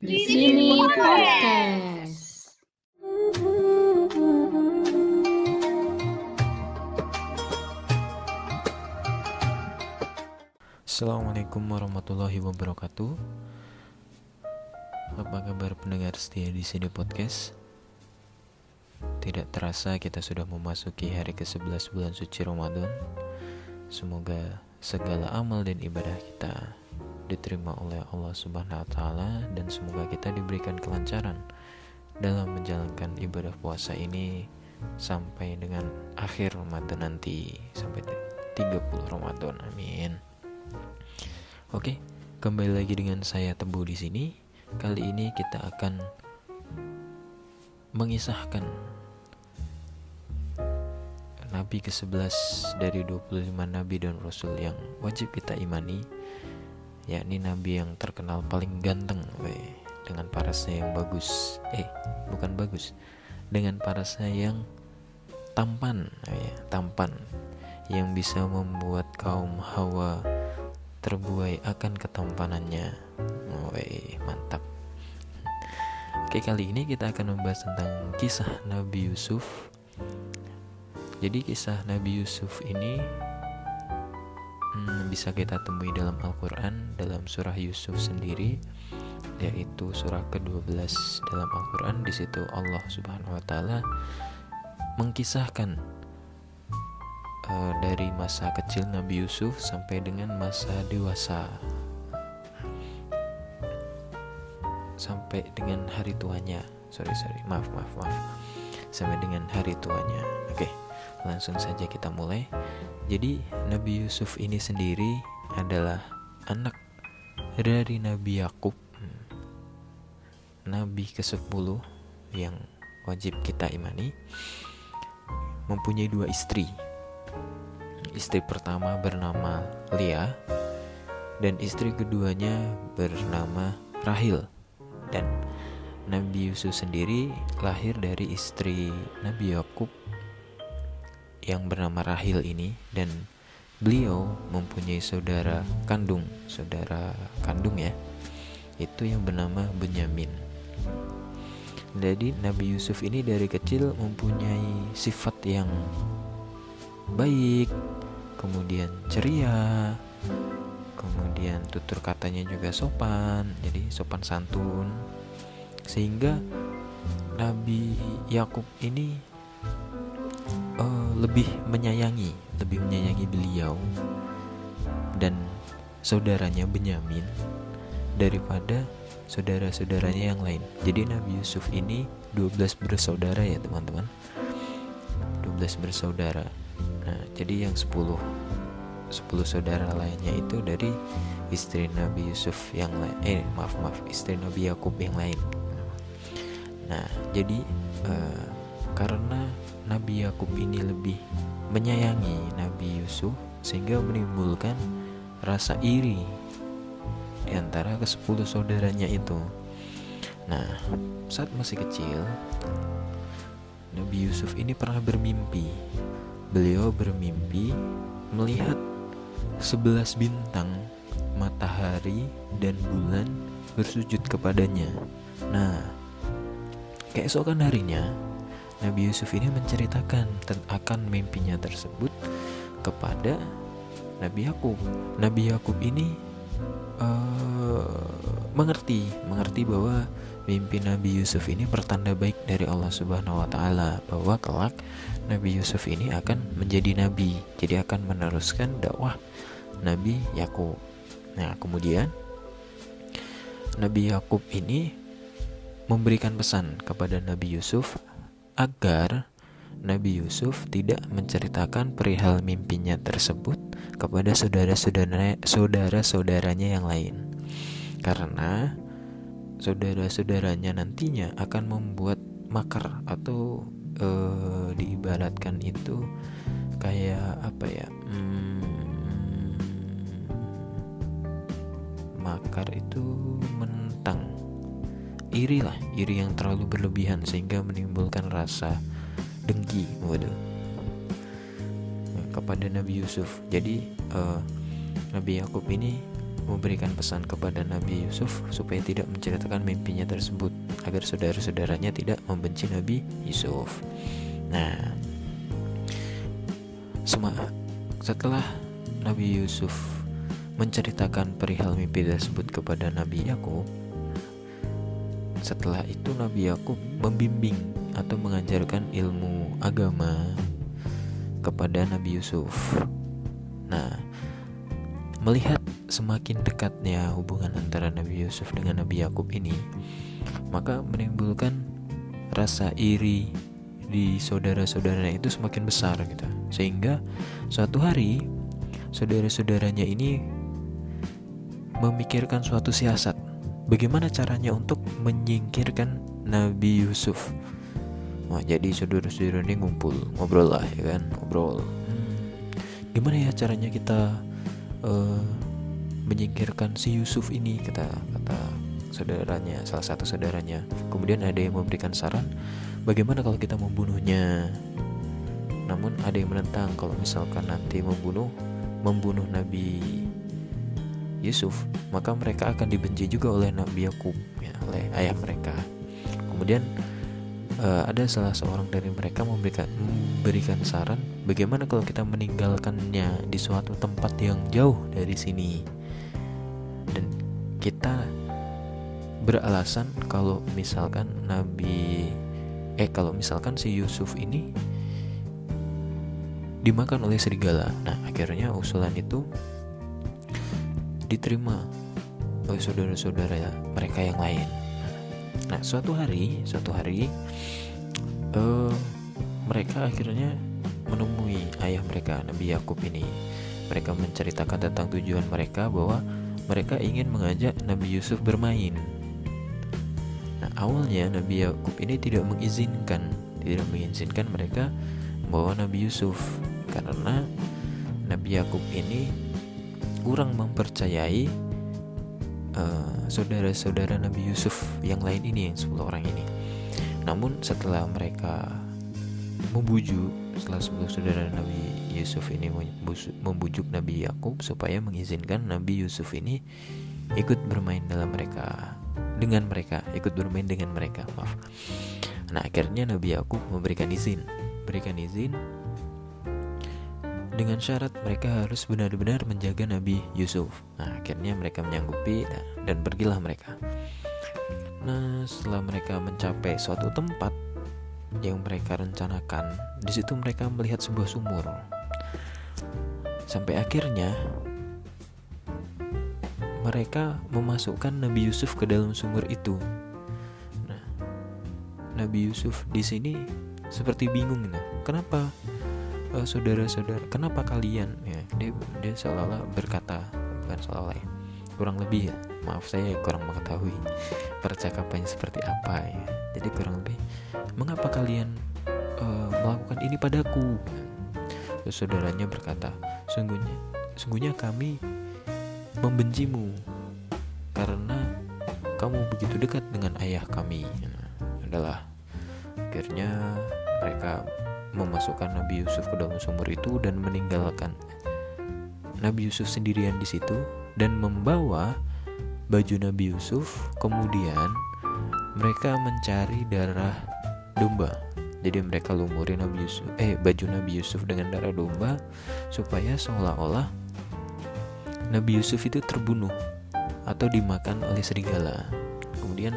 Di sini podcast. Assalamualaikum warahmatullahi wabarakatuh. Apa kabar pendengar setia di sini podcast? Tidak terasa kita sudah memasuki hari ke-11 bulan suci Ramadan. Semoga segala amal dan ibadah kita diterima oleh Allah Subhanahu wa taala dan semoga kita diberikan kelancaran dalam menjalankan ibadah puasa ini sampai dengan akhir Ramadan nanti sampai 30 Ramadan. Amin. Oke, kembali lagi dengan saya Tebu di sini. Kali ini kita akan mengisahkan Nabi ke-11 dari 25 Nabi dan Rasul yang wajib kita imani yakni Nabi yang terkenal paling ganteng weh, dengan parasnya yang bagus eh bukan bagus dengan parasnya yang tampan tampan yang bisa membuat kaum hawa terbuai akan ketampanannya. Woi, mantap. Oke, kali ini kita akan membahas tentang kisah Nabi Yusuf. Jadi kisah Nabi Yusuf ini bisa kita temui dalam Al-Qur'an dalam surah Yusuf sendiri yaitu surah ke-12 dalam Al-Qur'an. Di situ Allah Subhanahu wa taala mengkisahkan uh, dari masa kecil Nabi Yusuf sampai dengan masa dewasa. Sampai dengan hari tuanya. Sorry sorry. Maaf maaf maaf. Sampai dengan hari tuanya. Oke langsung saja kita mulai jadi Nabi Yusuf ini sendiri adalah anak dari Nabi Yakub. Nabi ke-10 yang wajib kita imani mempunyai dua istri. Istri pertama bernama Lia dan istri keduanya bernama Rahil. Dan Nabi Yusuf sendiri lahir dari istri Nabi Yakub yang bernama Rahil ini dan beliau mempunyai saudara kandung, saudara kandung ya. Itu yang bernama Benyamin. Jadi Nabi Yusuf ini dari kecil mempunyai sifat yang baik, kemudian ceria, kemudian tutur katanya juga sopan, jadi sopan santun, sehingga Nabi Yakub ini uh, lebih menyayangi, lebih menyayangi beliau dan saudaranya Benyamin daripada saudara-saudaranya yang lain. Jadi Nabi Yusuf ini 12 bersaudara ya teman-teman. 12 bersaudara Nah, jadi yang 10 10 saudara lainnya itu dari istri Nabi Yusuf yang lain eh maaf maaf istri Nabi Yakub yang lain. Nah, jadi uh, karena Nabi Yakub ini lebih menyayangi Nabi Yusuf sehingga menimbulkan rasa iri di antara ke sepuluh saudaranya itu. Nah, saat masih kecil, Nabi Yusuf ini pernah bermimpi beliau bermimpi melihat sebelas bintang, matahari, dan bulan bersujud kepadanya. Nah, keesokan harinya, Nabi Yusuf ini menceritakan akan mimpinya tersebut kepada Nabi Yakub. Nabi Yakub ini uh, mengerti, mengerti bahwa mimpi Nabi Yusuf ini pertanda baik dari Allah Subhanahu wa taala bahwa kelak Nabi Yusuf ini akan menjadi nabi. Jadi akan meneruskan dakwah Nabi Yakub. Nah, kemudian Nabi Yakub ini memberikan pesan kepada Nabi Yusuf agar Nabi Yusuf tidak menceritakan perihal mimpinya tersebut kepada saudara-saudara saudara-saudaranya yang lain. Karena saudara-saudaranya nantinya akan membuat makar atau e, diibaratkan itu kayak apa ya hmm, makar itu menentang iri lah iri yang terlalu berlebihan sehingga menimbulkan rasa dengki. Waduh. Kepada Nabi Yusuf. Jadi e, Nabi Yakub ini memberikan pesan kepada Nabi Yusuf supaya tidak menceritakan mimpinya tersebut agar saudara-saudaranya tidak membenci Nabi Yusuf. Nah, setelah Nabi Yusuf menceritakan perihal mimpi tersebut kepada Nabi Yakub, setelah itu Nabi Yakub membimbing atau mengajarkan ilmu agama kepada Nabi Yusuf. Nah, melihat semakin dekatnya hubungan antara Nabi Yusuf dengan Nabi Yakub ini, maka menimbulkan rasa iri di saudara-saudaranya itu semakin besar gitu. Sehingga suatu hari saudara-saudaranya ini memikirkan suatu siasat bagaimana caranya untuk menyingkirkan Nabi Yusuf. Nah, jadi saudara-saudara ini ngumpul, ngobrol lah ya kan, ngobrol. Hmm, gimana ya caranya kita uh, menyingkirkan si Yusuf ini? Kata kata saudaranya salah satu saudaranya. Kemudian ada yang memberikan saran bagaimana kalau kita membunuhnya? Namun ada yang menentang kalau misalkan nanti membunuh membunuh Nabi Yusuf maka mereka akan dibenci juga oleh Nabi Yakub ya, oleh ayah mereka kemudian uh, ada salah seorang dari mereka memberikan memberikan saran bagaimana kalau kita meninggalkannya di suatu tempat yang jauh dari sini dan kita beralasan kalau misalkan Nabi eh kalau misalkan si Yusuf ini dimakan oleh serigala. Nah, akhirnya usulan itu diterima oleh saudara-saudara mereka yang lain. Nah, suatu hari, suatu hari uh, mereka akhirnya menemui ayah mereka Nabi Yakub ini. Mereka menceritakan tentang tujuan mereka bahwa mereka ingin mengajak Nabi Yusuf bermain. Nah, awalnya Nabi Yakub ini tidak mengizinkan, tidak mengizinkan mereka membawa Nabi Yusuf karena Nabi Yakub ini kurang mempercayai uh, saudara-saudara Nabi Yusuf yang lain ini yang 10 orang ini. Namun setelah mereka membujuk setelah 10 saudara Nabi Yusuf ini membujuk Nabi Yakub supaya mengizinkan Nabi Yusuf ini ikut bermain dalam mereka dengan mereka ikut bermain dengan mereka maaf nah akhirnya Nabi Yakub memberikan izin berikan izin dengan syarat mereka harus benar-benar menjaga Nabi Yusuf. Nah, akhirnya mereka menyanggupi nah, dan pergilah mereka. Nah, setelah mereka mencapai suatu tempat yang mereka rencanakan, di situ mereka melihat sebuah sumur. Sampai akhirnya mereka memasukkan Nabi Yusuf ke dalam sumur itu. Nah, Nabi Yusuf di sini seperti bingung gitu. Kenapa uh, saudara-saudara kenapa kalian ya dia dia seolah-olah berkata bukan seolah-olah ya kurang lebih ya maaf saya kurang mengetahui percakapannya seperti apa ya. Jadi kurang lebih mengapa kalian uh, melakukan ini padaku? Terus saudaranya berkata sungguhnya sungguhnya kami membencimu karena kamu begitu dekat dengan ayah kami. Nah, adalah akhirnya mereka memasukkan Nabi Yusuf ke dalam sumur itu dan meninggalkan Nabi Yusuf sendirian di situ dan membawa baju Nabi Yusuf. Kemudian mereka mencari darah domba. Jadi mereka lumuri Nabi Yusuf, eh baju Nabi Yusuf dengan darah domba supaya seolah-olah Nabi Yusuf itu terbunuh atau dimakan oleh serigala. Kemudian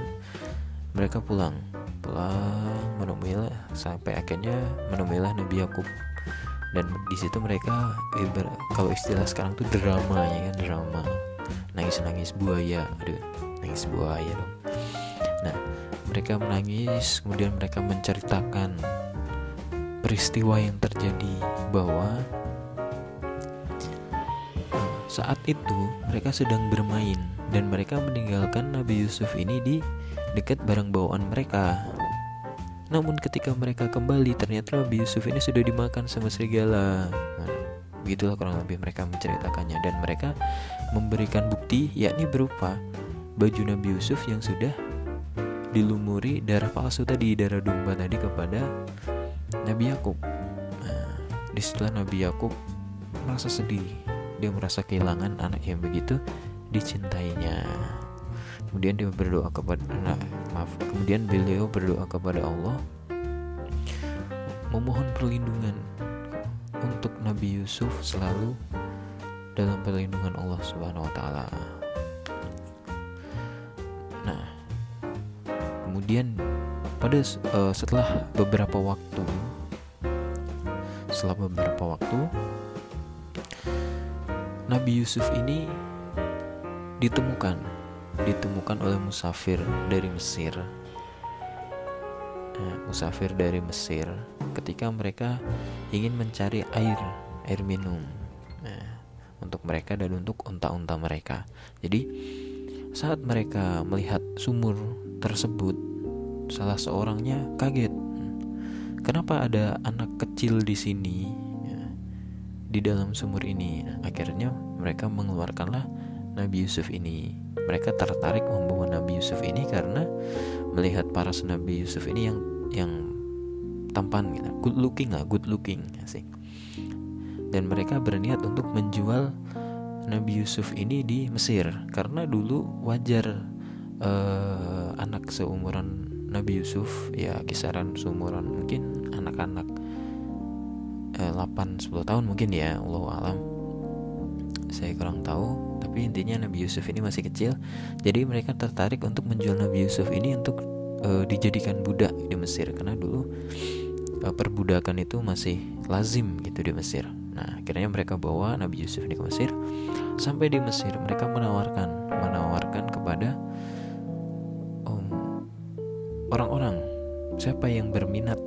mereka pulang pulang menemuilah sampai akhirnya menemuilah Nabi Yakub. Dan di situ mereka ibar, kalau istilah sekarang tuh drama ya kan? Drama. Nangis nangis buaya aduh nangis buaya dong. Nah mereka menangis kemudian mereka menceritakan peristiwa yang terjadi bahwa saat itu mereka sedang bermain dan mereka meninggalkan Nabi Yusuf ini di dekat barang bawaan mereka. Namun ketika mereka kembali ternyata Nabi Yusuf ini sudah dimakan sama serigala. Nah, begitulah kurang lebih mereka menceritakannya dan mereka memberikan bukti yakni berupa baju Nabi Yusuf yang sudah dilumuri darah palsu tadi darah domba tadi kepada Nabi Yakub. Nah, di situlah Nabi Yakub merasa sedih. Dia merasa kehilangan anak yang begitu dicintainya kemudian dia berdoa kepada nah, maaf kemudian beliau berdoa kepada Allah memohon perlindungan untuk Nabi Yusuf selalu dalam perlindungan Allah Subhanahu wa taala. Nah, kemudian pada uh, setelah beberapa waktu setelah beberapa waktu Nabi Yusuf ini ditemukan ditemukan oleh musafir dari Mesir. Nah, musafir dari Mesir ketika mereka ingin mencari air air minum nah, untuk mereka dan untuk unta-unta mereka. Jadi saat mereka melihat sumur tersebut salah seorangnya kaget. Kenapa ada anak kecil di sini ya, di dalam sumur ini? Akhirnya mereka mengeluarkanlah Nabi Yusuf ini. Mereka tertarik membawa Nabi Yusuf ini karena melihat para Nabi Yusuf ini yang yang tampan gitu. Good looking lah good looking sih dan mereka berniat untuk menjual Nabi Yusuf ini di Mesir. Karena dulu wajar uh, anak seumuran Nabi Yusuf ya kisaran seumuran mungkin anak-anak eh, 8-10 tahun mungkin ya Allah alam. Saya kurang tahu tapi intinya Nabi Yusuf ini masih kecil. Jadi mereka tertarik untuk menjual Nabi Yusuf ini untuk eh, dijadikan budak di Mesir. Karena dulu eh, perbudakan itu masih lazim gitu di Mesir. Nah akhirnya mereka bawa Nabi Yusuf ini ke Mesir. Sampai di Mesir mereka menawarkan menawarkan kepada orang-orang siapa yang berminat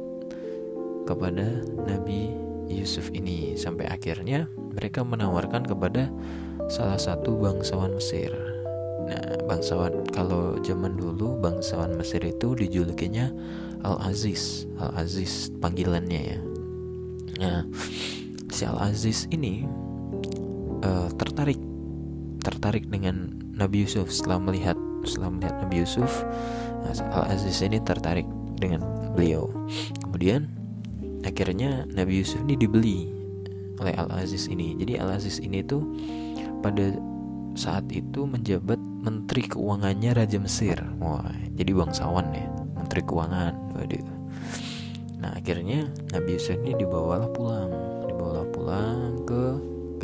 kepada Nabi Yusuf ini. Sampai akhirnya mereka menawarkan kepada salah satu bangsawan Mesir. Nah, bangsawan kalau zaman dulu bangsawan Mesir itu dijulukinya Al Aziz, Al Aziz panggilannya ya. Nah, si Al Aziz ini uh, tertarik tertarik dengan Nabi Yusuf setelah melihat setelah melihat Nabi Yusuf Al Aziz ini tertarik dengan beliau. Kemudian akhirnya Nabi Yusuf ini dibeli oleh Al Aziz ini. Jadi Al Aziz ini tuh pada saat itu menjabat Menteri Keuangannya Raja Mesir. Wah, jadi bangsawan ya, Menteri Keuangan. Waduh. Nah akhirnya Nabi Yusuf ini dibawalah pulang, dibawalah pulang ke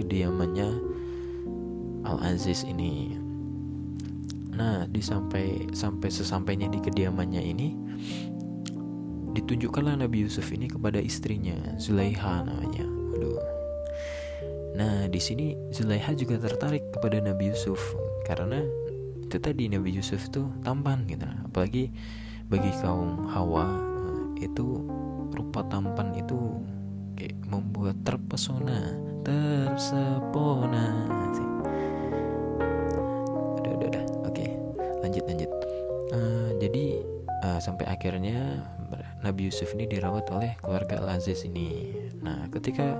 kediamannya Al Aziz ini. Nah, di sampai sampai sesampainya di kediamannya ini ditunjukkanlah Nabi Yusuf ini kepada istrinya Zulaiha namanya. Waduh. Nah, di sini Zulaiha juga tertarik kepada Nabi Yusuf karena itu tadi Nabi Yusuf itu tampan gitu. Apalagi bagi kaum Hawa itu rupa tampan itu kayak membuat terpesona, tersepona sih sampai akhirnya Nabi Yusuf ini dirawat oleh keluarga Al Aziz ini. Nah ketika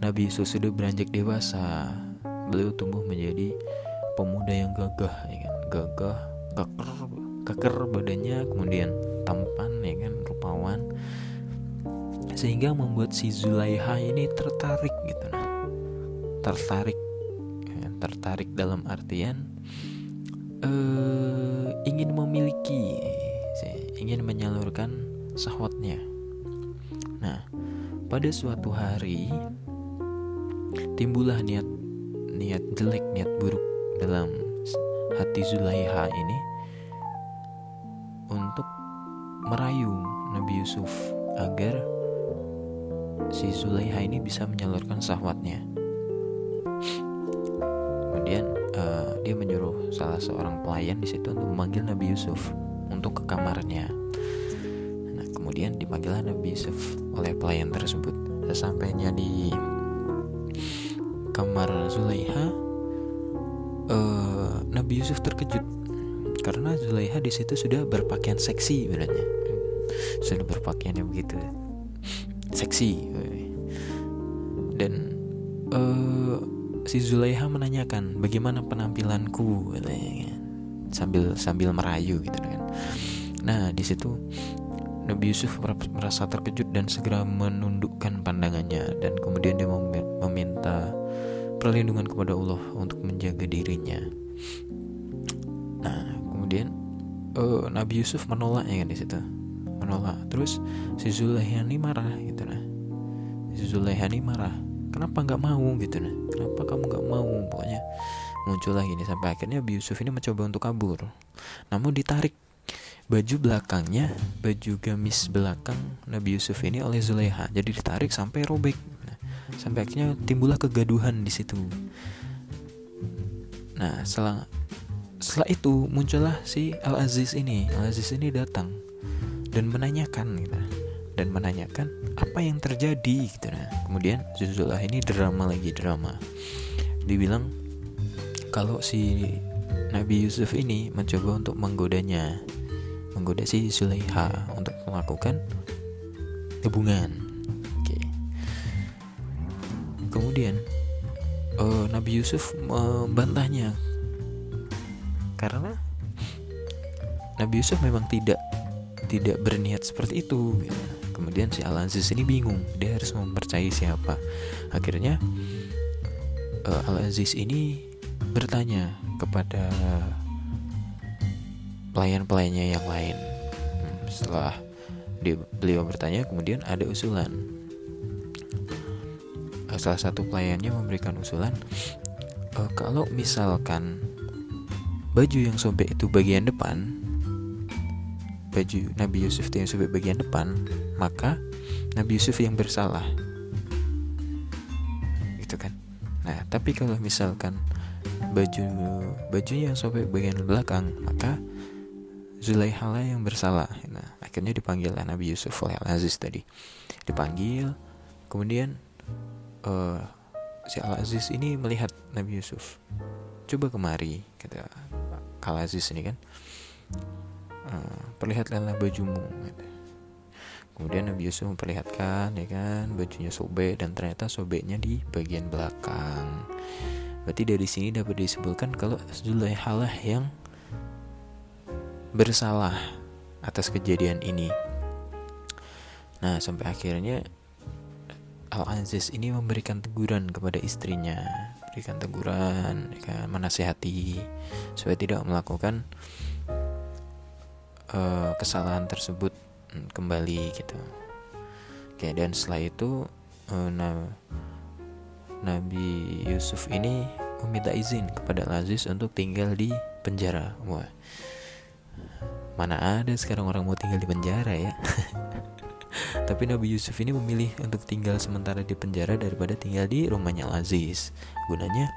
Nabi Yusuf sudah beranjak dewasa beliau tumbuh menjadi pemuda yang gagah ya kan? Gagah keker keker badannya kemudian tampan ya kan? Rupawan. Sehingga membuat si Zulaiha ini tertarik gitu nah. Tertarik ya, tertarik dalam artian uh, ingin memiliki, ingin menyalurkan sahwatnya. Nah, pada suatu hari timbullah niat niat jelek, niat buruk dalam hati Zulaiha ini untuk merayu Nabi Yusuf agar si Zulaiha ini bisa menyalurkan sahwatnya. Kemudian uh, dia menyuruh salah seorang pelayan di situ untuk memanggil Nabi Yusuf untuk ke kamarnya. Nah, kemudian dipanggillah Nabi Yusuf oleh pelayan tersebut. Sesampainya di kamar Zulaiha, uh, Nabi Yusuf terkejut karena Zulaiha di situ sudah berpakaian seksi sebenarnya, sudah berpakaian yang begitu seksi dan uh, si Zulaiha menanyakan bagaimana penampilanku kan. sambil sambil merayu gitu kan nah di situ Nabi Yusuf merasa terkejut dan segera menundukkan pandangannya dan kemudian dia meminta perlindungan kepada Allah untuk menjaga dirinya. Nah kemudian uh, Nabi Yusuf menolak ya kan di situ? Menolak. Terus si Zulaiha ini marah gitu nah. Si Zulaiha ini marah. Kenapa nggak mau? gitu nah. Kenapa kamu nggak mau? Pokoknya muncul lagi sampai akhirnya Nabi Yusuf ini mencoba untuk kabur. Namun ditarik baju belakangnya baju gamis belakang Nabi Yusuf ini oleh Zulaiha. Jadi ditarik sampai robek. Nah, sampai akhirnya timbullah kegaduhan di situ. Nah setelah setelah itu muncullah si Al Aziz ini. Al Aziz ini datang dan menanyakan gitu. Dan menanyakan apa yang terjadi gitu. Nah kemudian Zulaiha ini drama lagi drama. Dibilang kalau si Nabi Yusuf ini mencoba untuk menggodanya menggoda si Zulaiha untuk melakukan hubungan. Oke. Kemudian uh, Nabi Yusuf membantahnya karena Nabi Yusuf memang tidak tidak berniat seperti itu. Gitu. Kemudian si Al Aziz ini bingung, dia harus mempercayai siapa. Akhirnya uh, Al Aziz ini bertanya kepada pelayan-pelayannya yang lain. Hmm, setelah dia, beliau bertanya, kemudian ada usulan. Eh, salah satu pelayannya memberikan usulan, e, kalau misalkan baju yang sobek itu bagian depan, baju Nabi Yusuf itu yang sobek bagian depan, maka Nabi Yusuf yang bersalah. Gitu kan. Nah, tapi kalau misalkan baju bajunya yang sobek bagian belakang, maka Zulaiha yang bersalah. Nah, akhirnya dipanggil lah Nabi Yusuf oleh Al Aziz tadi. Dipanggil, kemudian uh, si Al Aziz ini melihat Nabi Yusuf. Coba kemari, kata Al Aziz ini kan. Uh, perlihatkanlah bajumu. Gitu. Kemudian Nabi Yusuf memperlihatkan, ya kan, bajunya sobek dan ternyata sobeknya di bagian belakang. Berarti dari sini dapat disebutkan kalau Zulaiha yang bersalah atas kejadian ini. Nah, sampai akhirnya Al-Aziz ini memberikan teguran kepada istrinya, berikan teguran, kan, menasihati supaya tidak melakukan uh, kesalahan tersebut hmm, kembali gitu. Oke, dan setelah itu uh, Nabi Yusuf ini meminta izin kepada Al-Aziz untuk tinggal di penjara. Wah, Mana ada sekarang orang mau tinggal di penjara ya. Tapi Nabi Yusuf ini memilih untuk tinggal sementara di penjara daripada tinggal di rumahnya Aziz. Gunanya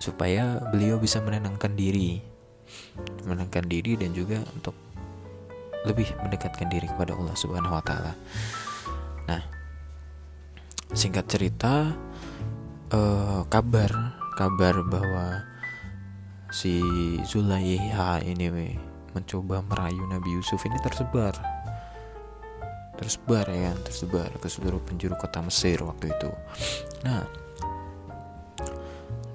supaya beliau bisa menenangkan diri. Menenangkan diri dan juga untuk lebih mendekatkan diri kepada Allah Subhanahu wa taala. Nah, singkat cerita uh, kabar kabar bahwa si Zulaiha ini mencoba merayu Nabi Yusuf ini tersebar. Tersebar ya tersebar ke seluruh penjuru kota Mesir waktu itu. Nah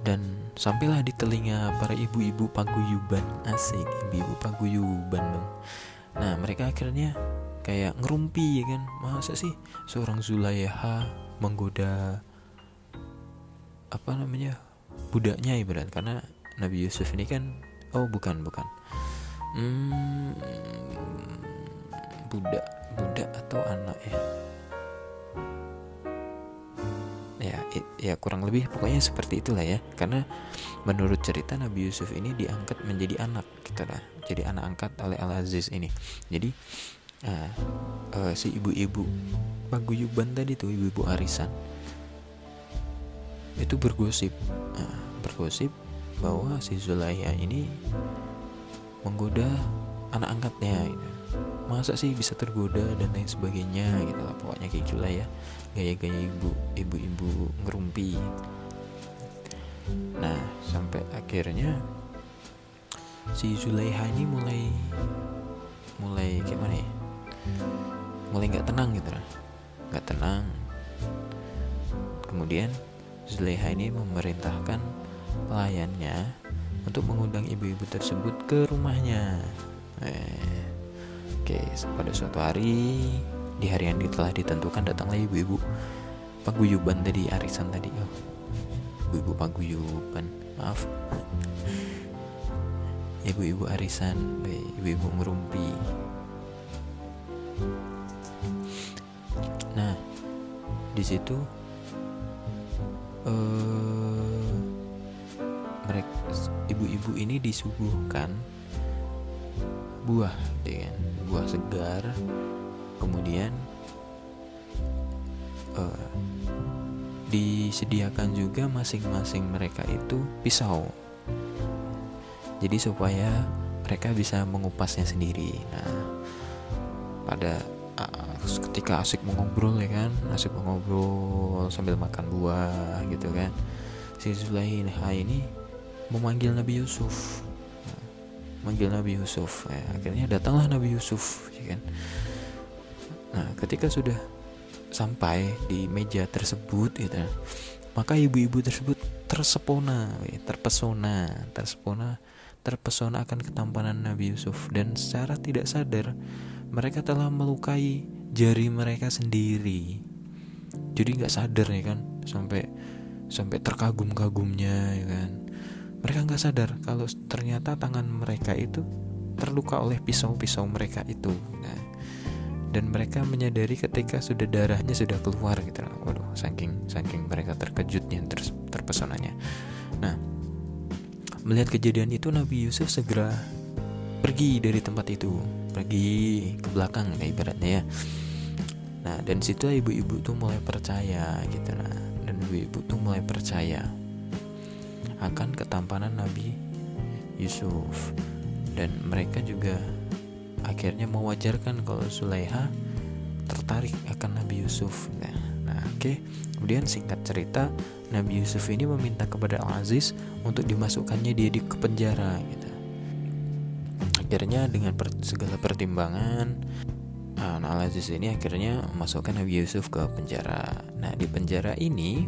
dan sampailah di telinga para ibu-ibu paguyuban. Asik ibu-ibu paguyuban dong. Nah mereka akhirnya kayak ngerumpi ya kan? Masa sih seorang Zulaiha menggoda apa namanya budaknya ibarat? Karena Nabi Yusuf ini kan oh bukan bukan hmm, budak budak atau anak ya? Ya ya kurang lebih pokoknya seperti itulah ya. Karena menurut cerita Nabi Yusuf ini diangkat menjadi anak. Kita gitu jadi anak angkat oleh Al Aziz ini. Jadi uh, uh, si ibu-ibu paguyuban tadi tuh ibu-ibu arisan itu bergosip. Uh, bergosip bahwa si Zulaiha ini menggoda anak angkatnya gitu. masa sih bisa tergoda dan lain sebagainya gitu lah pokoknya kayak gitulah ya. Gaya-gaya ibu ibu-ibu ngerumpi. Nah sampai akhirnya si Zulaiha ini mulai mulai gimana ya? Mulai nggak tenang gitu lah. Nggak tenang. Kemudian Zulaiha ini memerintahkan pelayannya untuk mengundang ibu-ibu tersebut ke rumahnya. Eh, oke, pada suatu hari di hari yang telah ditentukan datanglah ibu-ibu paguyuban tadi arisan tadi. Oh, ibu-ibu paguyuban, maaf. ibu-ibu arisan ibu-ibu ngerumpi nah di situ uh, mereka ibu-ibu ini disuguhkan buah dengan buah segar kemudian uh, disediakan juga masing-masing mereka itu pisau. Jadi supaya mereka bisa mengupasnya sendiri. Nah pada uh, ketika asik mengobrol ya kan? Asik mengobrol sambil makan buah gitu kan? Si Zulaiha ini memanggil Nabi Yusuf. Manggil Nabi Yusuf ya, akhirnya datanglah Nabi Yusuf ya kan. Nah ketika sudah sampai di meja tersebut gitu maka ibu-ibu tersebut tersepona terpesona tersepona terpesona akan ketampanan Nabi Yusuf. Dan secara tidak sadar mereka telah melukai jari mereka sendiri. Jadi nggak sadar ya kan sampai sampai terkagum-kagumnya ya kan mereka nggak sadar kalau ternyata tangan mereka itu terluka oleh pisau-pisau mereka itu. Nah dan mereka menyadari ketika sudah darahnya sudah keluar gitu. Waduh saking saking mereka terkejutnya ter, terpesonanya. Nah melihat kejadian itu Nabi Yusuf segera pergi dari tempat itu. Pergi ke belakang ya ibaratnya ya. Nah dan situ ibu-ibu tuh mulai percaya gitu nah. Dan ibu-ibu tuh mulai percaya akan ketampanan Nabi Yusuf dan mereka juga akhirnya mewajarkan kalau Sulaiha tertarik akan Nabi Yusuf. Nah, nah oke. Okay. Kemudian singkat cerita, Nabi Yusuf ini meminta kepada Al Aziz untuk dimasukkannya dia di ke penjara gitu. Akhirnya dengan per, segala pertimbangan nah, Al Aziz ini akhirnya memasukkan Nabi Yusuf ke penjara. Nah, di penjara ini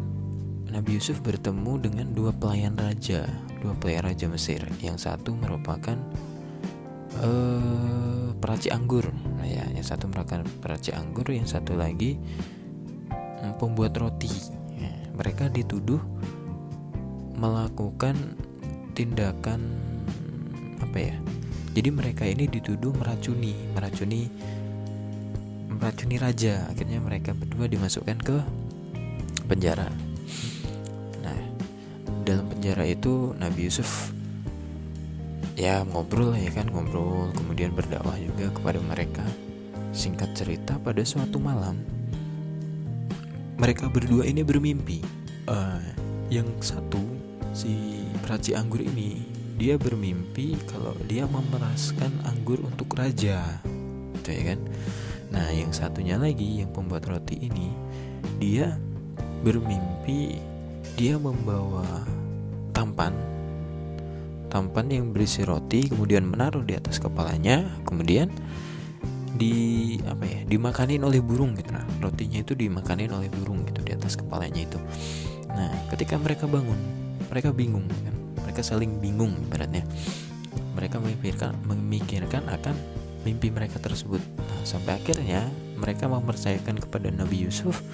Nabi Yusuf bertemu dengan dua pelayan raja, dua pelayan raja Mesir. Yang satu merupakan uh, peraci anggur. Nah, ya yang satu merupakan peraci anggur yang satu lagi um, pembuat roti. Ya, mereka dituduh melakukan tindakan apa ya jadi mereka ini dituduh meracuni meracuni meracuni raja. Akhirnya mereka berdua dimasukkan ke penjara dalam penjara itu Nabi Yusuf ya ngobrol ya kan ngobrol kemudian berdakwah juga kepada mereka. Singkat cerita pada suatu malam mereka berdua ini bermimpi uh, yang satu si peraci anggur ini dia bermimpi kalau dia memeraskan anggur untuk raja. Gitu ya kan? Nah yang satunya lagi yang pembuat roti ini dia bermimpi dia membawa tampan. Tampan yang berisi roti kemudian menaruh di atas kepalanya kemudian di apa ya dimakanin oleh burung gitu. Nah rotinya itu dimakanin oleh burung gitu di atas kepalanya itu. Nah ketika mereka bangun mereka bingung kan? Mereka saling bingung ibaratnya. Mereka memikirkan memikirkan akan mimpi mereka tersebut. Nah, sampai akhirnya mereka mempercayakan kepada Nabi Yusuf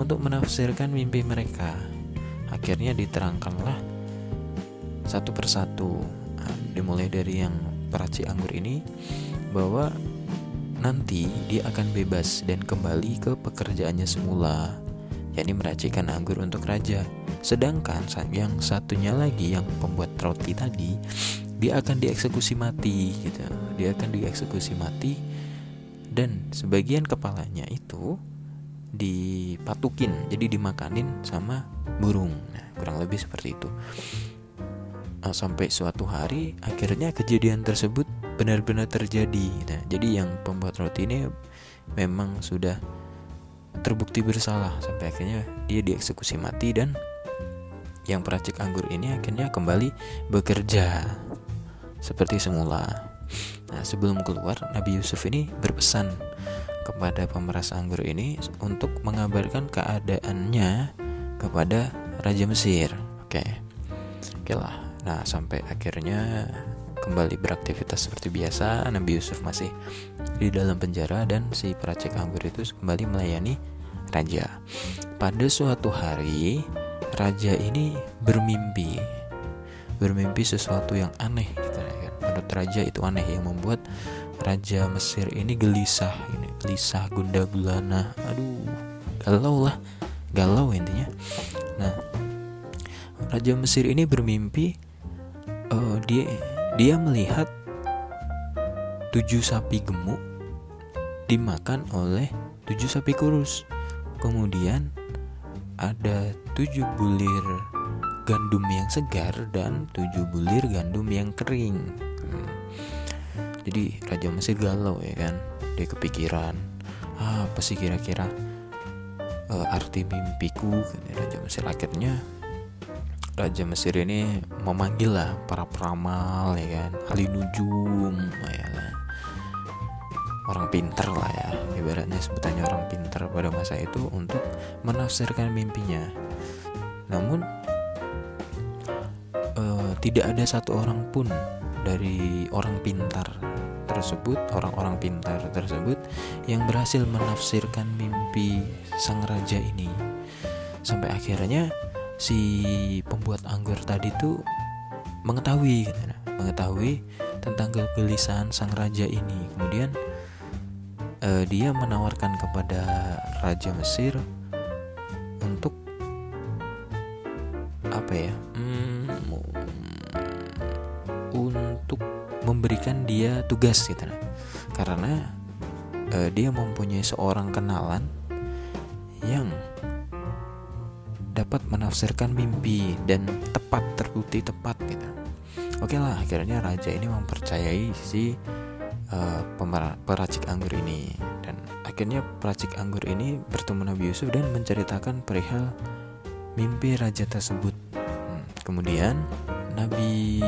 untuk menafsirkan mimpi mereka akhirnya diterangkanlah satu persatu nah, dimulai dari yang peraci anggur ini bahwa nanti dia akan bebas dan kembali ke pekerjaannya semula yakni meracikan anggur untuk raja. Sedangkan yang satunya lagi yang pembuat roti tadi dia akan dieksekusi mati gitu. Dia akan dieksekusi mati dan sebagian kepalanya itu dipatukin jadi dimakanin sama burung. Nah kurang lebih seperti itu. Uh, sampai suatu hari akhirnya kejadian tersebut benar-benar terjadi. Nah, jadi yang pembuat roti ini memang sudah terbukti bersalah sampai akhirnya dia dieksekusi mati dan yang peracik anggur ini akhirnya kembali bekerja. Seperti semula. Nah, sebelum keluar, Nabi Yusuf ini berpesan kepada pemeras anggur ini untuk mengabarkan keadaannya kepada Raja Mesir. Oke, oke lah. Nah, sampai akhirnya kembali beraktivitas seperti biasa, Nabi Yusuf masih di dalam penjara dan si peracik anggur itu kembali melayani raja. Pada suatu hari, raja ini bermimpi. Bermimpi sesuatu yang aneh gitu kan. Menurut raja itu aneh yang membuat raja Mesir ini gelisah ini gelisah gunda gulana aduh galau lah. Galau intinya. Nah raja Mesir ini bermimpi uh, dia dia melihat tujuh sapi gemuk dimakan oleh tujuh sapi kurus. Kemudian ada tujuh bulir gandum yang segar dan tujuh bulir gandum yang kering. Hmm. jadi raja Mesir galau ya kan dia kepikiran ah, apa sih kira-kira uh, arti mimpiku? Raja Mesir. Akhirnya Raja Mesir ini memanggil lah para peramal ya kan ahli nujum ya kan. Orang pinter lah ya ibaratnya sebutannya orang pinter pada masa itu untuk menafsirkan mimpinya. Namun uh, tidak ada satu orang pun dari orang pintar tersebut orang-orang pintar tersebut yang berhasil menafsirkan mimpi sang raja ini. Sampai akhirnya si pembuat anggur tadi tuh mengetahui mengetahui tentang kegelisahan sang raja ini. Kemudian uh, dia menawarkan kepada raja Mesir untuk apa ya memberikan dia tugas gitu nah. karena uh, dia mempunyai seorang kenalan yang dapat menafsirkan mimpi dan tepat terbukti tepat gitu. Oke lah akhirnya raja ini mempercayai si uh, peracik anggur ini. Dan akhirnya peracik anggur ini bertemu Nabi Yusuf dan menceritakan perihal mimpi raja tersebut. Hmm, kemudian Nabi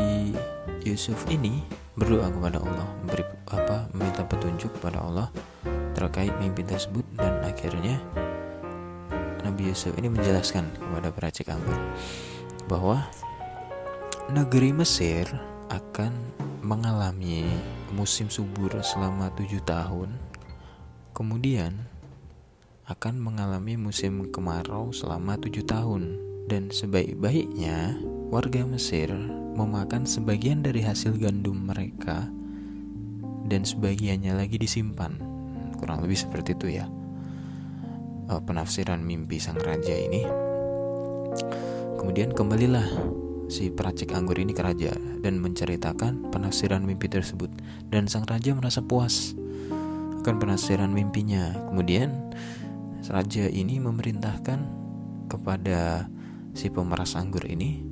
Yusuf ini berdoa kepada Allah memberi apa meminta petunjuk kepada Allah terkait mimpi tersebut dan akhirnya Nabi Yusuf ini menjelaskan kepada peracik anggur bahwa negeri Mesir akan mengalami musim subur selama tujuh tahun, kemudian akan mengalami musim kemarau selama tujuh tahun, dan sebaik-baiknya warga Mesir memakan sebagian dari hasil gandum mereka dan sebagiannya lagi disimpan. Kurang lebih seperti itu ya uh, penafsiran mimpi sang raja ini. Kemudian kembalilah si peracik anggur ini ke raja dan menceritakan penafsiran mimpi tersebut dan sang raja merasa puas akan penafsiran mimpinya. Kemudian raja ini memerintahkan kepada si pemeras anggur ini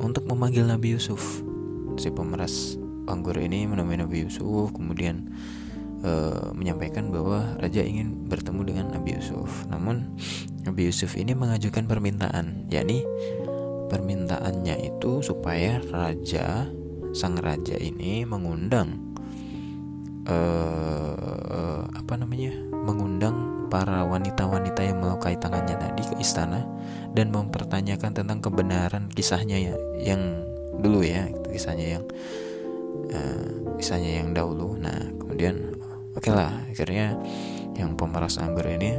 untuk memanggil Nabi Yusuf. Si pemeras anggur ini menemui Nabi Yusuf, kemudian uh, menyampaikan bahwa raja ingin bertemu dengan Nabi Yusuf. Namun Nabi Yusuf ini mengajukan permintaan, yakni permintaannya itu supaya raja sang raja ini mengundang uh, apa namanya? Mengundang para wanita-wanita yang melukai tangannya tadi ke istana dan mempertanyakan tentang kebenaran kisahnya ya yang dulu ya kisahnya yang uh, kisahnya yang dahulu nah kemudian Oke okay lah, akhirnya yang pemeras anggur ini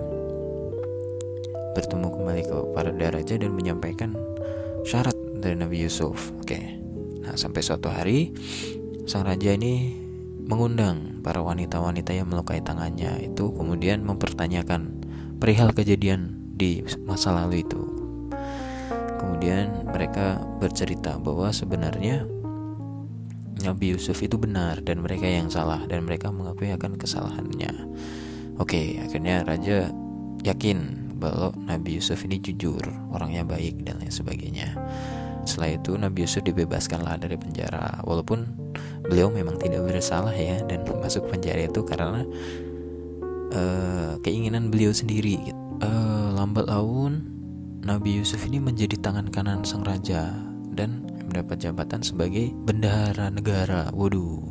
bertemu kembali ke para raja dan menyampaikan syarat dari Nabi Yusuf. Oke, okay. nah sampai suatu hari sang raja ini mengundang para wanita-wanita yang melukai tangannya itu kemudian mempertanyakan perihal kejadian di masa lalu itu. Kemudian mereka bercerita bahwa sebenarnya Nabi Yusuf itu benar dan mereka yang salah dan mereka mengakui akan kesalahannya. Oke, akhirnya raja yakin bahwa Nabi Yusuf ini jujur, orangnya baik dan lain sebagainya. Setelah itu Nabi Yusuf dibebaskanlah dari penjara walaupun beliau memang tidak bersalah ya dan masuk penjara itu karena uh, keinginan beliau sendiri. Uh, lambat laun Nabi Yusuf ini menjadi tangan kanan sang raja dan mendapat jabatan sebagai bendahara negara. Waduh,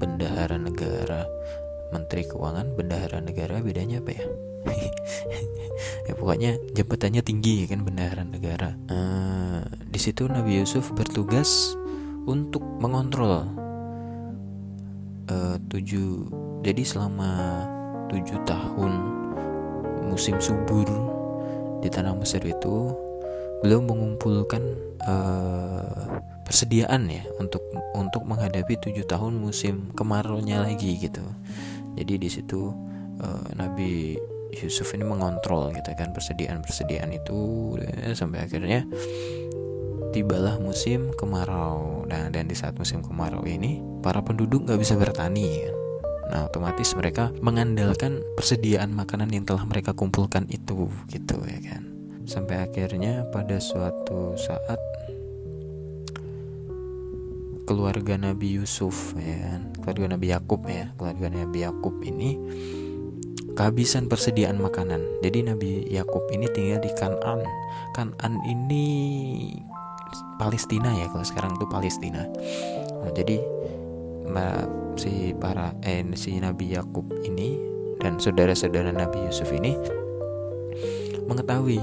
bendahara negara. Menteri Keuangan, bendahara negara bedanya apa ya? ya pokoknya jabatannya tinggi kan bendahara negara. Uh, di situ Nabi Yusuf bertugas untuk mengontrol uh, tujuh. Jadi selama tujuh tahun musim subur di tanah Mesir itu beliau mengumpulkan uh, persediaan ya untuk untuk menghadapi tujuh tahun musim kemarau-nya lagi gitu jadi di situ uh, Nabi Yusuf ini mengontrol gitu kan persediaan-persediaan itu ya, sampai akhirnya tibalah musim kemarau. Nah, dan di saat musim kemarau ini para penduduk nggak bisa bertani kan. Nah, otomatis mereka mengandalkan persediaan makanan yang telah mereka kumpulkan itu gitu ya kan. Sampai akhirnya pada suatu saat keluarga Nabi Yusuf ya kan, keluarga Nabi Yakub ya, keluarga Nabi Yakub ini kehabisan persediaan makanan. Jadi Nabi Yakub ini tinggal di Kanan. Kanan ini Palestina ya kalau sekarang tuh Palestina nah, jadi si para eh, si Nabi Yakub ini dan saudara-saudara Nabi Yusuf ini mengetahui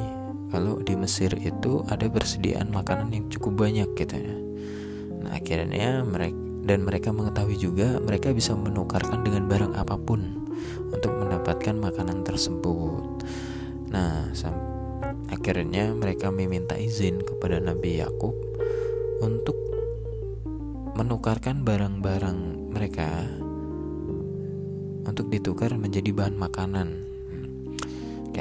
kalau di Mesir itu ada persediaan makanan yang cukup banyak gitu ya. Nah akhirnya mereka dan mereka mengetahui juga mereka bisa menukarkan dengan barang apa pun untuk mendapatkan makanan tersebut. Nah sampai Akhirnya mereka meminta izin kepada Nabi Yakub untuk menukarkan barang-barang mereka untuk ditukar menjadi bahan makanan.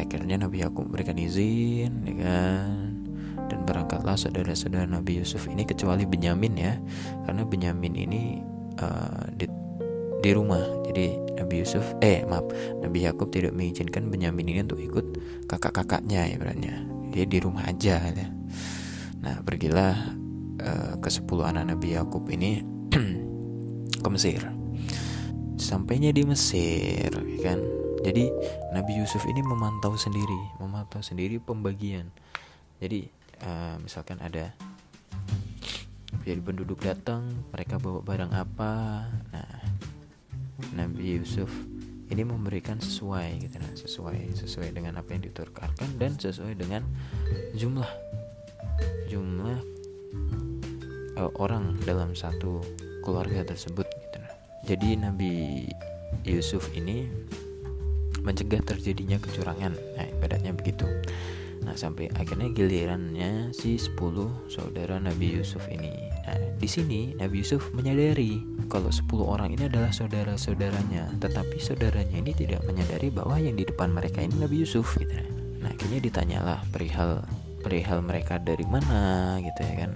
Akhirnya Nabi Yakub berikan izin, ya kan? Dan berangkatlah saudara-saudara Nabi Yusuf ini kecuali Benyamin ya, karena Benyamin ini uh, di, rumah. Jadi Nabi Yusuf, eh maaf, Nabi Yakub tidak mengizinkan Benyamin ini untuk ikut kakak-kakaknya ya berarti. Dia di rumah aja ya. nah pergilah uh, ke sepuluh anak Nabi Yakub ini ke Mesir. Sampainya di Mesir ya kan? Jadi Nabi Yusuf ini memantau sendiri memantau sendiri pembagian. Jadi uh, misalkan ada jadi penduduk datang mereka bawa barang apa? Nah Nabi Yusuf ini memberikan sesuai gitu nah sesuai sesuai dengan apa yang ditukarkan dan sesuai dengan jumlah jumlah uh, orang dalam satu keluarga tersebut gitu nah jadi Nabi Yusuf ini mencegah terjadinya kecurangan. Nah ibaratnya begitu Nah sampai akhirnya gilirannya si 10 saudara Nabi Yusuf ini. Nah di sini Nabi Yusuf menyadari kalau 10 orang ini adalah saudara-saudaranya, tetapi saudaranya ini tidak menyadari bahwa yang di depan mereka ini Nabi Yusuf gitu. Nah akhirnya ditanyalah perihal perihal mereka dari mana gitu ya kan.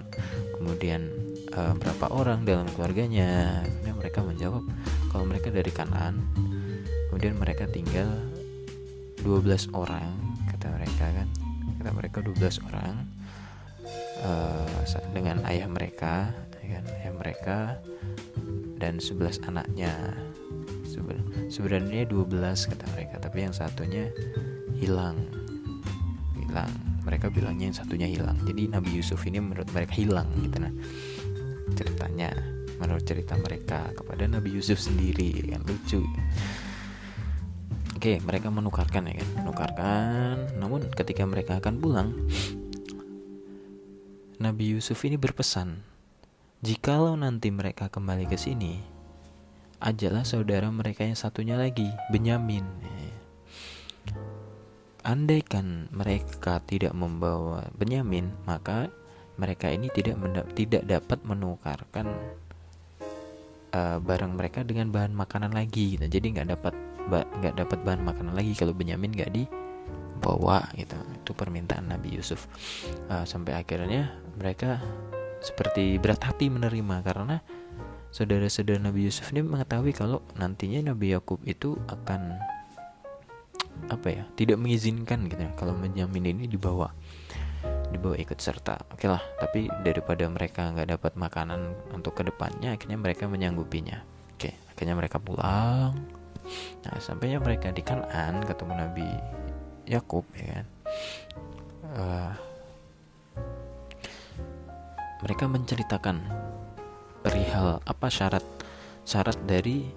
Kemudian uh, berapa orang dalam keluarganya. Kemudian mereka menjawab kalau mereka dari Kanan. Kemudian mereka tinggal 12 orang kata mereka kan kata mereka 12 orang uh, dengan ayah mereka kan ayah mereka dan 11 anaknya. Sebenarnya 12 kata mereka tapi yang satunya hilang. Hilang. Mereka bilangnya yang satunya hilang. Jadi Nabi Yusuf ini menurut mereka hilang gitu nah ceritanya menurut cerita mereka kepada Nabi Yusuf sendiri yang lucu Oke, mereka menukarkan ya kan, menukarkan. Namun ketika mereka akan pulang, Nabi Yusuf ini berpesan, jikalau nanti mereka kembali ke sini, ajalah saudara mereka yang satunya lagi, Benyamin. Andaikan mereka tidak membawa Benyamin, maka mereka ini tidak tidak dapat menukarkan uh, barang mereka dengan bahan makanan lagi, gitu. jadi nggak dapat nggak dapat bahan makanan lagi kalau Benyamin nggak dibawa gitu. Itu permintaan Nabi Yusuf. Uh, sampai akhirnya mereka seperti berat hati menerima karena saudara-saudara Nabi Yusuf ini mengetahui kalau nantinya Nabi Yakub itu akan apa ya tidak mengizinkan gitu ya kalau Benyamin ini dibawa dibawa ikut serta. Oke lah tapi daripada mereka nggak dapat makanan untuk ke depannya akhirnya mereka menyanggupinya. Oke akhirnya mereka pulang Nah, sampainya mereka di Kanan ketemu Nabi Yakub ya kan. Uh, mereka menceritakan perihal apa syarat syarat dari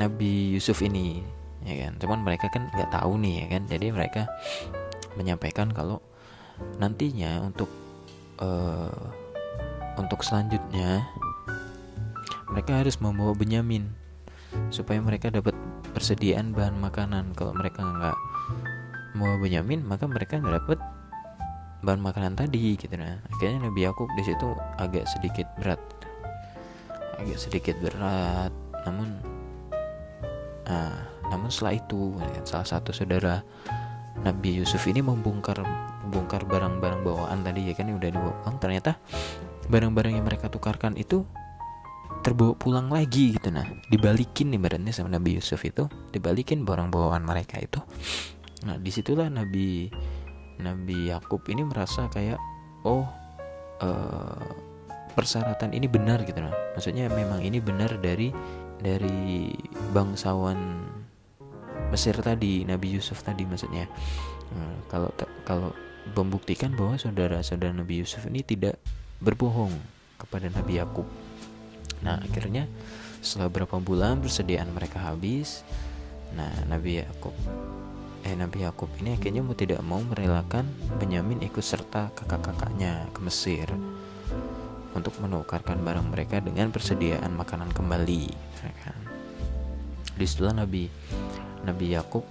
Nabi Yusuf ini ya kan cuman mereka kan nggak tahu nih ya kan jadi mereka menyampaikan kalau nantinya untuk uh, untuk selanjutnya mereka harus membawa Benyamin supaya mereka dapat persediaan bahan makanan. Kalau mereka nggak mau Benyamin maka mereka nggak dapat bahan makanan tadi gitu. Nah akhirnya Nabi Yakub di situ agak sedikit berat. Agak sedikit berat. Namun nah, namun setelah itu ya, salah satu saudara Nabi Yusuf ini membongkar membongkar barang-barang bawaan tadi ya kan yang udah dibawa. Ternyata barang-barang yang mereka tukarkan itu terbawa pulang lagi gitu. Nah dibalikin nih badannya sama Nabi Yusuf itu dibalikin barang bawaan mereka itu. Nah di situlah Nabi Nabi Yakub ini merasa kayak oh uh, persyaratan ini benar gitu. Nah maksudnya memang ini benar dari dari bangsawan Mesir tadi Nabi Yusuf tadi maksudnya. Nah, kalau kalau membuktikan bahwa saudara-saudara Nabi Yusuf ini tidak berbohong kepada Nabi Yakub nah akhirnya setelah berapa bulan persediaan mereka habis nah Nabi Yakub eh Nabi Yakub ini akhirnya mau tidak mau merelakan Benyamin ikut serta kakak-kakaknya ke Mesir untuk menukarkan barang mereka dengan persediaan makanan kembali ya kan? di setelah Nabi Nabi Yakub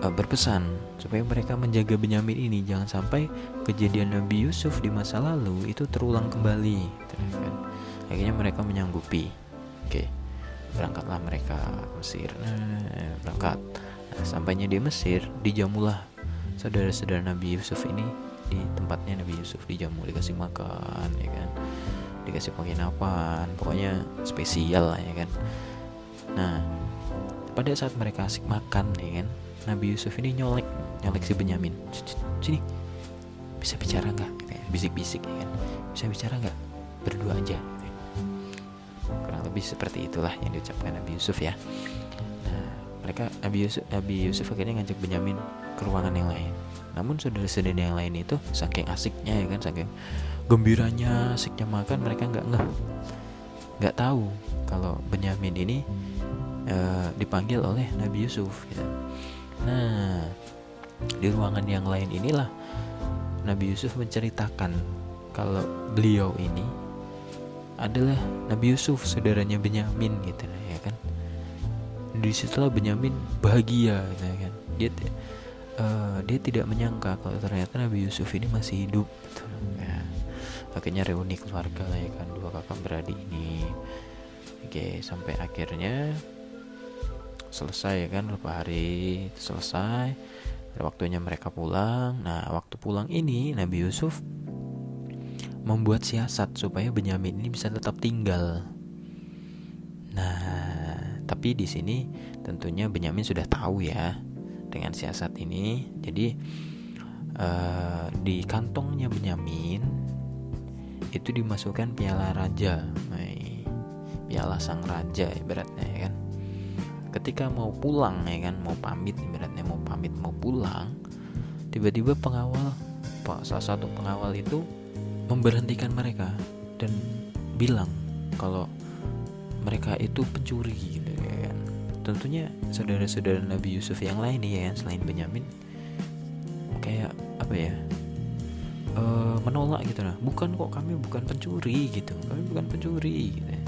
uh, berpesan supaya mereka menjaga Benyamin ini jangan sampai kejadian Nabi Yusuf di masa lalu itu terulang kembali gitu ya kan? Akhirnya mereka menyanggupi. Oke berangkatlah mereka Mesir. Nah, berangkat. Nah, sampainya di Mesir, dijamulah saudara-saudara Nabi Yusuf ini di tempatnya Nabi Yusuf dijamu dikasih makan ya kan? Dikasih penginapan pokoknya spesial lah ya kan? Nah pada saat mereka asik makan ya kan? Nabi Yusuf ini nyolek nyolek si Benyamin. Sini. Bisa bicara nggak? Bisik-bisik ya kan? Bisa bicara nggak? Berdua aja lebih seperti itulah yang diucapkan Nabi Yusuf ya. Mereka Nabi Yusuf, Nabi Yusuf akhirnya ngajak Benyamin ke ruangan yang lain. Namun saudara-saudara yang lain itu saking asiknya ya kan saking gembiranya asiknya makan mereka nggak ngeh. Nggak tahu kalau Benyamin ini uh, dipanggil oleh Nabi Yusuf gitu. nah di ruangan yang lain inilah Nabi Yusuf menceritakan kalau beliau ini adalah Nabi Yusuf saudaranya Benyamin gitu ya kan. Di situlah Benyamin bahagia gitu kan. Dia uh, dia tidak menyangka kalau ternyata Nabi Yusuf ini masih hidup gitu, ya. akhirnya reuni keluarga lah ya kan dua kakak beradik ini. Oke sampai akhirnya selesai ya kan beberapa hari selesai waktunya mereka pulang. Nah waktu pulang ini Nabi Yusuf membuat siasat supaya Benyamin ini bisa tetap tinggal nah tapi di sini tentunya Benyamin sudah tahu ya dengan siasat ini. Jadi uh, di kantongnya Benyamin itu dimasukkan piala raja, piala sang raja ibaratnya ya kan. Ketika mau pulang ya kan, mau pamit ibaratnya mau pamit mau pulang, tiba-tiba pengawal, salah satu pengawal itu memberhentikan mereka dan bilang kalau mereka itu pencuri gitu kan tentunya saudara-saudara Nabi Yusuf yang lain nih ya selain Benyamin kayak apa ya e, menolak gitu nah bukan kok kami bukan pencuri gitu kami bukan pencuri gitu ya.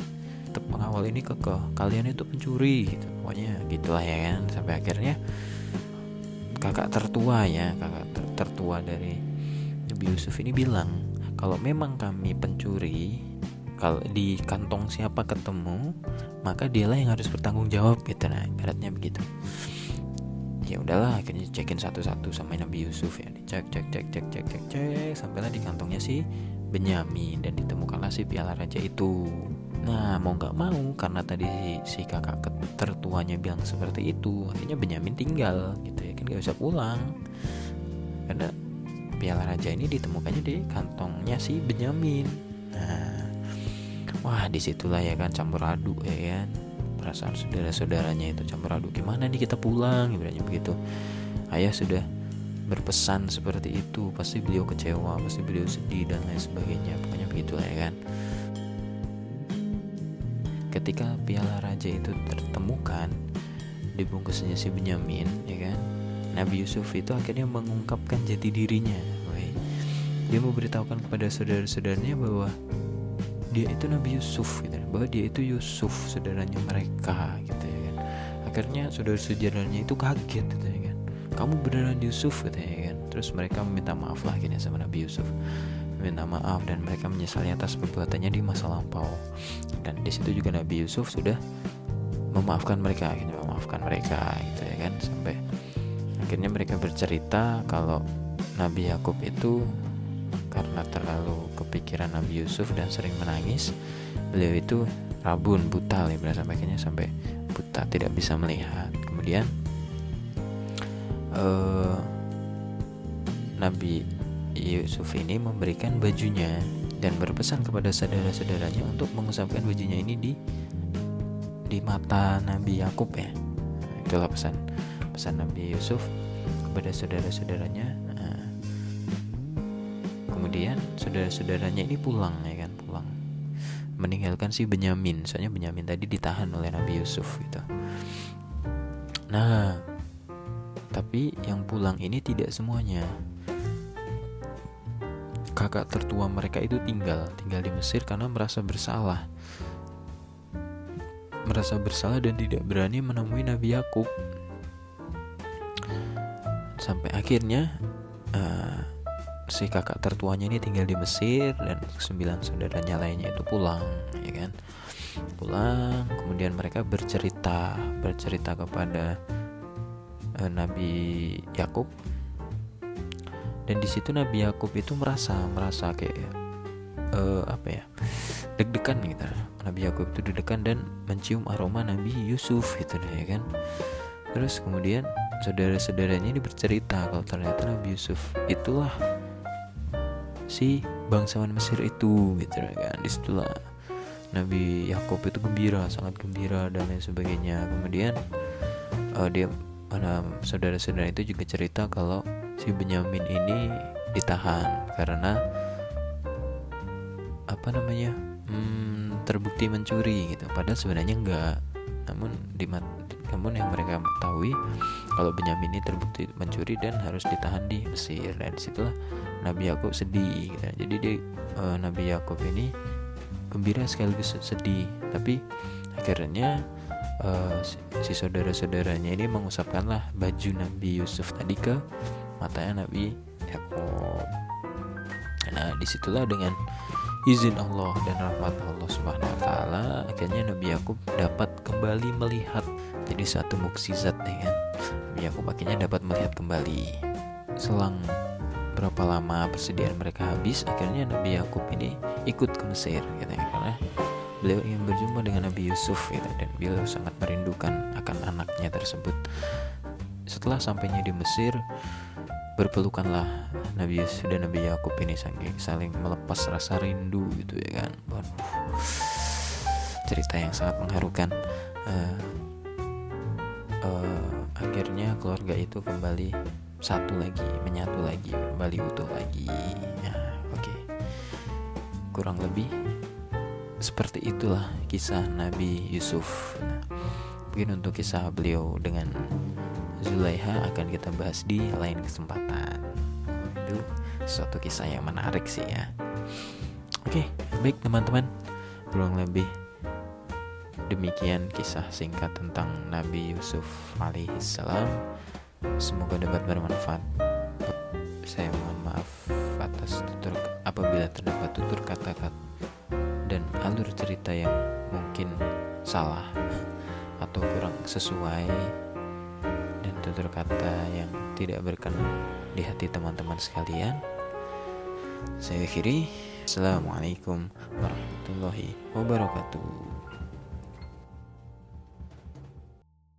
tetap pengawal ini kekeh kalian itu pencuri gitu. Pokoknya gitulah ya kan sampai akhirnya kakak tertua ya kakak ter tertua dari Nabi Yusuf ini bilang kalau memang kami pencuri kalau di kantong siapa ketemu maka dialah yang harus bertanggung jawab gitu nah ibaratnya begitu. Ya udahlah akhirnya cekin satu-satu sama Nabi Yusuf ya dicek cek cek cek cek cek cek sampailah di kantongnya si Benyamin dan ditemukanlah si piala raja itu. Nah mau nggak mau karena tadi si, si kakak tertuanya bilang seperti itu akhirnya Benyamin tinggal gitu ya kan gak bisa pulang. Karena piala raja ini ditemukannya di kantongnya si Benyamin. Nah wah di situlah ya kan campur aduk ya kan. Perasaan saudara-saudaranya itu campur aduk. Gimana nih kita pulang? Ibaratnya begitu. Ayah sudah berpesan seperti itu. Pasti beliau kecewa pasti beliau sedih dan lain sebagainya. Pokoknya begitulah ya kan. Ketika piala raja itu tertemukan dibungkusnya si Benyamin ya kan Nabi Yusuf itu akhirnya mengungkapkan jati dirinya. Dia memberitahukan kepada saudara-saudaranya bahwa dia itu Nabi Yusuf gitu bahwa dia itu Yusuf saudaranya mereka gitu ya kan. Akhirnya saudara saudaranya itu kaget gitu ya kan. Kamu beneran Yusuf? gitu ya kan. Terus mereka meminta maaf lah gini sama Nabi Yusuf. Minta maaf dan mereka menyesali atas perbuatannya di masa lampau. Dan di situ juga Nabi Yusuf sudah memaafkan mereka gitu memaafkan mereka gitu ya kan sampai akhirnya mereka bercerita kalau Nabi Yakub itu karena terlalu kepikiran Nabi Yusuf dan sering menangis beliau itu rabun buta ya akhirnya sampai buta tidak bisa melihat kemudian uh, Nabi Yusuf ini memberikan bajunya dan berpesan kepada saudara-saudaranya untuk mengusapkan bajunya ini di di mata Nabi Yakub ya. itulah pesan pesan Nabi Yusuf kepada saudara-saudaranya. Nah, kemudian saudara-saudaranya ini pulang ya kan, pulang meninggalkan si Benyamin. Soalnya Benyamin tadi ditahan oleh Nabi Yusuf gitu. Nah, tapi yang pulang ini tidak semuanya kakak tertua mereka itu tinggal tinggal di Mesir karena merasa bersalah merasa bersalah dan tidak berani menemui Nabi Yakub sampai akhirnya uh, si kakak tertuanya ini tinggal di Mesir dan sembilan saudaranya lainnya itu pulang ya kan? Pulang kemudian mereka bercerita bercerita kepada uh, Nabi Yakub. Dan di situ Nabi Yakub itu merasa merasa kayak uh, apa ya deg-degan gitu. Nabi Yakub itu deg-degan dan mencium aroma Nabi Yusuf gitu ya kan? Terus kemudian saudara-saudaranya ini bercerita kalau ternyata Nabi Yusuf itulah si bangsawan Mesir itu gitu kan. Di situlah Nabi Yakub itu gembira sangat gembira dan lain sebagainya. Kemudian uh, dia mana saudara-saudara itu juga cerita kalau si Benyamin ini ditahan karena apa namanya hmm, terbukti mencuri gitu. Padahal sebenarnya enggak. Namun di namun yang mereka ketahui kalau Benyamin ini terbukti mencuri dan harus ditahan di Mesir dan di situlah Nabi Yakub sedih gitu. jadi dia uh, Nabi Yakub ini gembira sekaligus sedih tapi akhirnya si, si saudara-saudaranya ini mengusapkanlah baju Nabi Yusuf tadi ke matanya Nabi Yakub. Nah di situlah dengan izin Allah dan rahmat Allah Subhanahu Wa Taala akhirnya Nabi Yakub dapat kembali melihat jadi satu mukjizat ya. Kan. Nabi Yakub akhirnya dapat melihat kembali. Selang berapa lama persediaan mereka habis akhirnya Nabi Yakub ini ikut ke Mesir gitu ya. Karena beliau ingin berjumpa dengan Nabi Yusuf gitu. Dan beliau sangat merindukan akan anaknya tersebut. Setelah sampainya di Mesir berpelukanlah Nabi Yusuf dan Nabi Yakub ini saling, saling melepas rasa rindu gitu ya kan. Waduh, cerita yang sangat mengharukan. Uh, uh, akhirnya keluarga itu kembali satu lagi menyatu lagi kembali utuh lagi. Ya oke. Okay. kurang lebih seperti itulah kisah Nabi Yusuf. Mungkin untuk kisah beliau dengan Zulaiha akan kita bahas di lain kesempatan. Itu suatu kisah yang menarik sih ya. Oke, baik teman-teman. Kurang lebih demikian kisah singkat tentang Nabi Yusuf alaihissalam. Semoga dapat bermanfaat. Saya mohon maaf atas tutur apabila terdapat tutur kata-kata dan alur cerita yang mungkin salah atau kurang sesuai tutur kata yang tidak berkenan di hati teman-teman sekalian. Saya akhiri. Assalamualaikum warahmatullahi wabarakatuh.